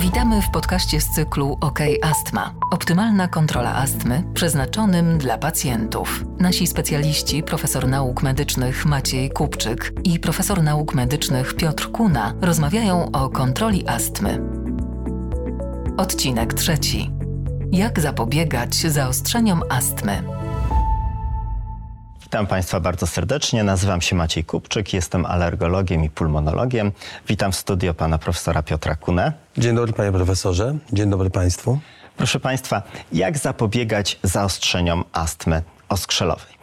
Witamy w podcaście z cyklu OK Astma. Optymalna kontrola astmy przeznaczonym dla pacjentów. Nasi specjaliści, profesor nauk medycznych Maciej Kupczyk i profesor nauk medycznych Piotr Kuna rozmawiają o kontroli astmy. Odcinek trzeci. Jak zapobiegać zaostrzeniom astmy? Witam Państwa bardzo serdecznie. Nazywam się Maciej Kupczyk, jestem alergologiem i pulmonologiem. Witam w studio pana profesora Piotra Kunę. Dzień dobry panie profesorze, dzień dobry Państwu. Proszę Państwa, jak zapobiegać zaostrzeniom astmy oskrzelowej?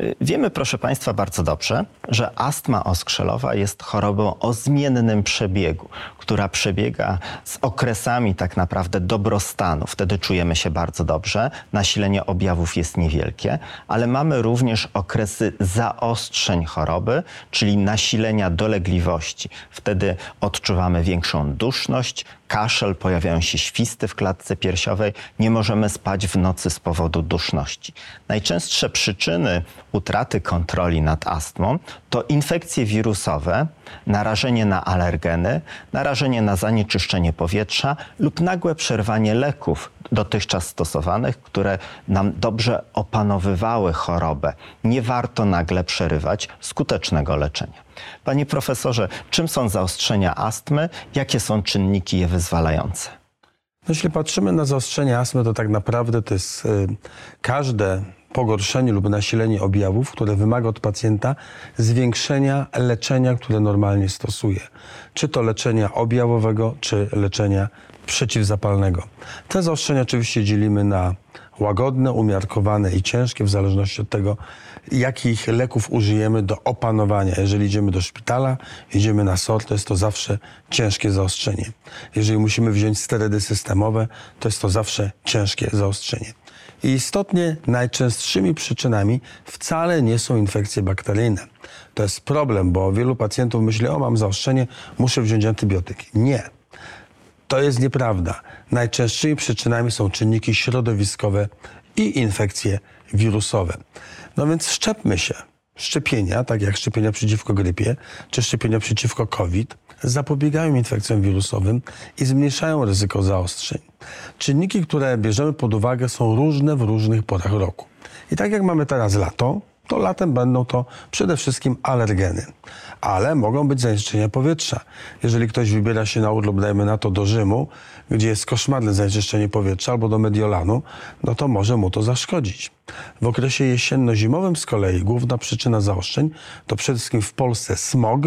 Y, wiemy, proszę Państwa, bardzo dobrze, że astma oskrzelowa jest chorobą o zmiennym przebiegu, która przebiega z okresami tak naprawdę dobrostanu. Wtedy czujemy się bardzo dobrze, nasilenie objawów jest niewielkie, ale mamy również okresy zaostrzeń choroby, czyli nasilenia dolegliwości. Wtedy odczuwamy większą duszność, kaszel, pojawiają się świsty w klatce piersiowej, nie możemy spać w nocy z powodu duszności. Najczęstsze przyczyny utraty kontroli nad astmą to infekcje wirusowe, narażenie na alergeny, narażenie na zanieczyszczenie powietrza lub nagłe przerwanie leków dotychczas stosowanych, które nam dobrze opanowywały chorobę. Nie warto nagle przerywać skutecznego leczenia. Panie profesorze, czym są zaostrzenia astmy? Jakie są czynniki je wyzwalające? No, jeśli patrzymy na zaostrzenie astmy, to tak naprawdę to jest y, każde pogorszenie lub nasilenie objawów, które wymaga od pacjenta zwiększenia leczenia, które normalnie stosuje. Czy to leczenia objawowego, czy leczenia przeciwzapalnego. Te zaostrzenia oczywiście dzielimy na łagodne, umiarkowane i ciężkie, w zależności od tego, jakich leków użyjemy do opanowania. Jeżeli idziemy do szpitala, idziemy na SOR, to jest to zawsze ciężkie zaostrzenie. Jeżeli musimy wziąć sterydy systemowe, to jest to zawsze ciężkie zaostrzenie. I istotnie najczęstszymi przyczynami wcale nie są infekcje bakteryjne. To jest problem, bo wielu pacjentów myśli, o mam zaostrzenie, muszę wziąć antybiotyki. Nie. To jest nieprawda. Najczęstszymi przyczynami są czynniki środowiskowe i infekcje wirusowe. No więc szczepmy się. Szczepienia, tak jak szczepienia przeciwko grypie czy szczepienia przeciwko COVID, zapobiegają infekcjom wirusowym i zmniejszają ryzyko zaostrzeń. Czynniki, które bierzemy pod uwagę, są różne w różnych porach roku. I tak jak mamy teraz lato, to latem będą to przede wszystkim alergeny. Ale mogą być zanieczyszczenia powietrza. Jeżeli ktoś wybiera się na urlop, dajmy na to do Rzymu, gdzie jest koszmarne zanieczyszczenie powietrza, albo do Mediolanu, no to może mu to zaszkodzić. W okresie jesienno-zimowym z kolei główna przyczyna zaostrzeń to przede wszystkim w Polsce smog,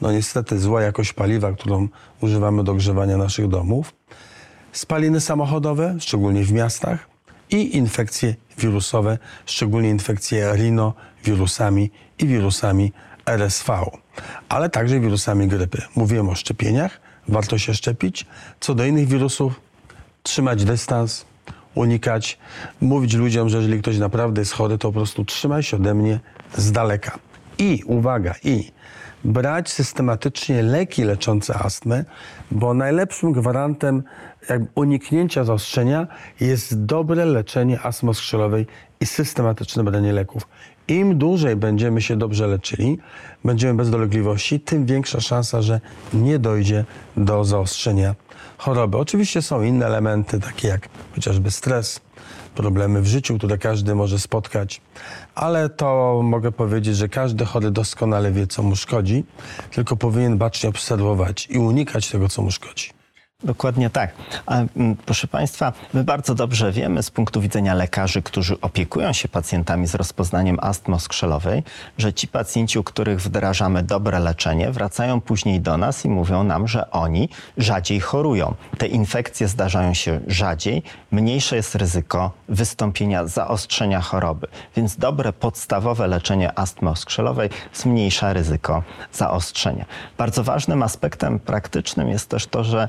no niestety zła jakość paliwa, którą używamy do grzewania naszych domów, spaliny samochodowe, szczególnie w miastach, i infekcje wirusowe, szczególnie infekcje rinowirusami i wirusami RSV, ale także wirusami grypy. Mówiłem o szczepieniach, warto się szczepić. Co do innych wirusów, trzymać dystans, unikać, mówić ludziom, że jeżeli ktoś naprawdę jest chory, to po prostu trzymaj się ode mnie z daleka. I uwaga, i brać systematycznie leki leczące astmę, bo najlepszym gwarantem uniknięcia zaostrzenia jest dobre leczenie astmy skrzelowej i systematyczne branie leków. Im dłużej będziemy się dobrze leczyli, będziemy bez dolegliwości, tym większa szansa, że nie dojdzie do zaostrzenia choroby. Oczywiście są inne elementy, takie jak chociażby stres, problemy w życiu, które każdy może spotkać, ale to mogę powiedzieć, że każdy chory doskonale wie, co mu szkodzi, tylko powinien bacznie obserwować i unikać tego, co mu szkodzi. Dokładnie tak. Mm, proszę Państwa, my bardzo dobrze wiemy z punktu widzenia lekarzy, którzy opiekują się pacjentami z rozpoznaniem astmy skrzelowej, że ci pacjenci, u których wdrażamy dobre leczenie, wracają później do nas i mówią nam, że oni rzadziej chorują. Te infekcje zdarzają się rzadziej, mniejsze jest ryzyko wystąpienia zaostrzenia choroby. Więc dobre, podstawowe leczenie astmy skrzelowej zmniejsza ryzyko zaostrzenia. Bardzo ważnym aspektem praktycznym jest też to, że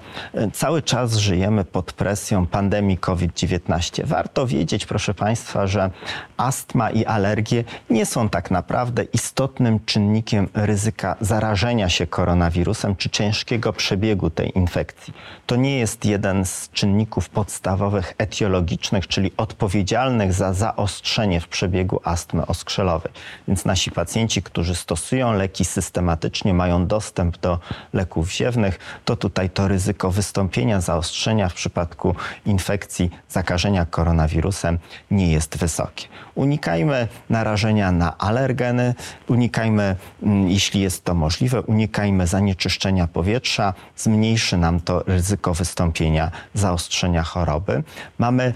cały czas żyjemy pod presją pandemii COVID-19. Warto wiedzieć, proszę Państwa, że astma i alergie nie są tak naprawdę istotnym czynnikiem ryzyka zarażenia się koronawirusem czy ciężkiego przebiegu tej infekcji. To nie jest jeden z czynników podstawowych etiologicznych, czyli odpowiedzialnych za zaostrzenie w przebiegu astmy oskrzelowej. Więc nasi pacjenci, którzy stosują leki systematycznie, mają dostęp do leków ziewnych, to tutaj to ryzyko występuje wystąpienia zaostrzenia w przypadku infekcji zakażenia koronawirusem nie jest wysokie. Unikajmy narażenia na alergeny, unikajmy, mm, jeśli jest to możliwe, unikajmy zanieczyszczenia powietrza, zmniejszy nam to ryzyko wystąpienia zaostrzenia choroby. Mamy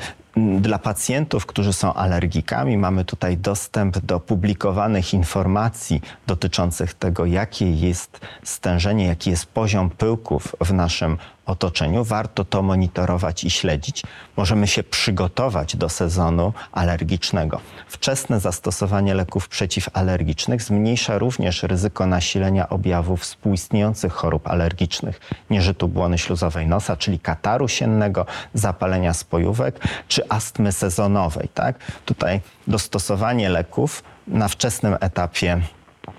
dla pacjentów, którzy są alergikami, mamy tutaj dostęp do publikowanych informacji dotyczących tego, jakie jest stężenie, jaki jest poziom pyłków w naszym otoczeniu. Warto to monitorować i śledzić. Możemy się przygotować do sezonu alergicznego. Wczesne zastosowanie leków przeciwalergicznych zmniejsza również ryzyko nasilenia objawów współistniejących chorób alergicznych, nieżytu błony śluzowej nosa, czyli kataru siennego, zapalenia spojówek czy astmy sezonowej. Tak? Tutaj dostosowanie leków na wczesnym etapie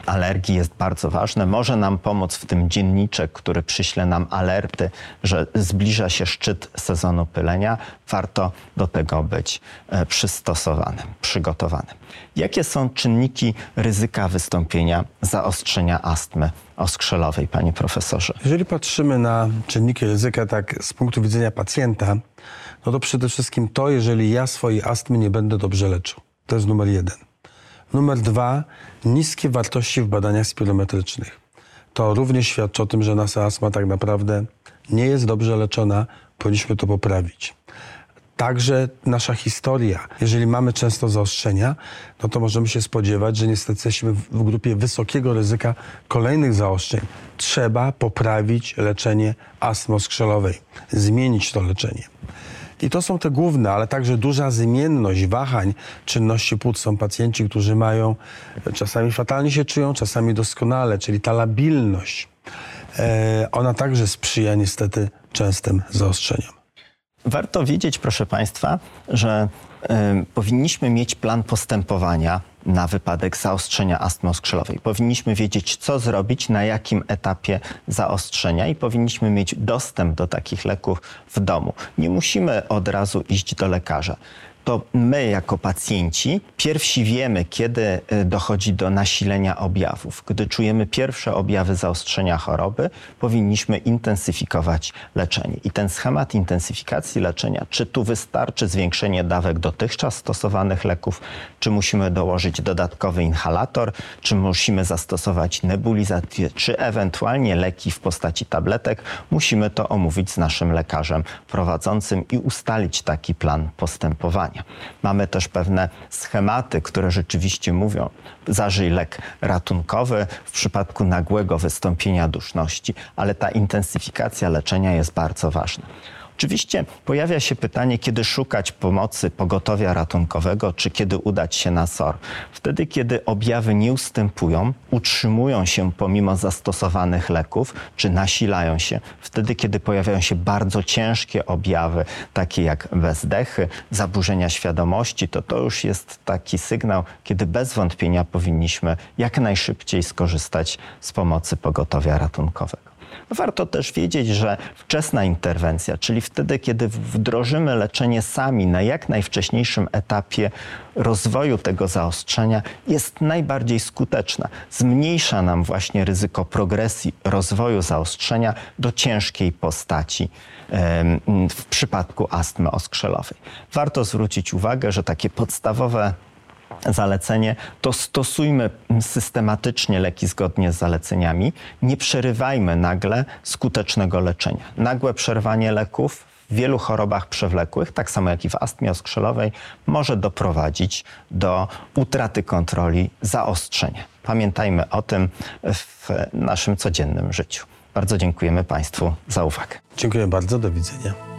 alergii jest bardzo ważne. Może nam pomóc w tym dzienniczek, który przyśle nam alerty, że zbliża się szczyt sezonu pylenia. Warto do tego być e, przystosowanym, przygotowanym. Jakie są czynniki ryzyka wystąpienia zaostrzenia astmy oskrzelowej, panie profesorze? Jeżeli patrzymy na czynniki ryzyka tak z punktu widzenia pacjenta, no to przede wszystkim to, jeżeli ja swojej astmy nie będę dobrze leczył. To jest numer jeden. Numer dwa, niskie wartości w badaniach spirometrycznych. To również świadczy o tym, że nasza astma tak naprawdę nie jest dobrze leczona, powinniśmy to poprawić. Także nasza historia. Jeżeli mamy często zaostrzenia, no to możemy się spodziewać, że niestety jesteśmy w grupie wysokiego ryzyka kolejnych zaostrzeń. Trzeba poprawić leczenie astmy skrzelowej, zmienić to leczenie. I to są te główne, ale także duża zmienność wahań czynności płuc. Są pacjenci, którzy mają, czasami fatalnie się czują, czasami doskonale, czyli ta labilność, e, ona także sprzyja niestety częstym zaostrzeniom. Warto wiedzieć, proszę Państwa, że y, powinniśmy mieć plan postępowania na wypadek zaostrzenia astmy oskrzelowej. Powinniśmy wiedzieć, co zrobić, na jakim etapie zaostrzenia i powinniśmy mieć dostęp do takich leków w domu. Nie musimy od razu iść do lekarza to my jako pacjenci pierwsi wiemy, kiedy y, dochodzi do nasilenia objawów. Gdy czujemy pierwsze objawy zaostrzenia choroby, powinniśmy intensyfikować leczenie. I ten schemat intensyfikacji leczenia, czy tu wystarczy zwiększenie dawek dotychczas stosowanych leków, czy musimy dołożyć dodatkowy inhalator, czy musimy zastosować nebulizację, czy ewentualnie leki w postaci tabletek, musimy to omówić z naszym lekarzem prowadzącym i ustalić taki plan postępowania. Mamy też pewne schematy, które rzeczywiście mówią, zażyj lek ratunkowy w przypadku nagłego wystąpienia duszności, ale ta intensyfikacja leczenia jest bardzo ważna. Oczywiście pojawia się pytanie, kiedy szukać pomocy pogotowia ratunkowego, czy kiedy udać się na SOR. Wtedy, kiedy objawy nie ustępują, utrzymują się pomimo zastosowanych leków, czy nasilają się. Wtedy, kiedy pojawiają się bardzo ciężkie objawy, takie jak bezdechy, zaburzenia świadomości, to to już jest taki sygnał, kiedy bez wątpienia powinniśmy jak najszybciej skorzystać z pomocy pogotowia ratunkowego. Warto też wiedzieć, że wczesna interwencja, czyli wtedy, kiedy wdrożymy leczenie sami na jak najwcześniejszym etapie rozwoju tego zaostrzenia, jest najbardziej skuteczna. Zmniejsza nam właśnie ryzyko progresji rozwoju zaostrzenia do ciężkiej postaci w przypadku astmy oskrzelowej. Warto zwrócić uwagę, że takie podstawowe zalecenie, to stosujmy systematycznie leki zgodnie z zaleceniami. Nie przerywajmy nagle skutecznego leczenia. Nagłe przerwanie leków w wielu chorobach przewlekłych, tak samo jak i w astmie oskrzelowej, może doprowadzić do utraty kontroli, zaostrzenia. Pamiętajmy o tym w naszym codziennym życiu. Bardzo dziękujemy Państwu za uwagę. Dziękuję bardzo, do widzenia.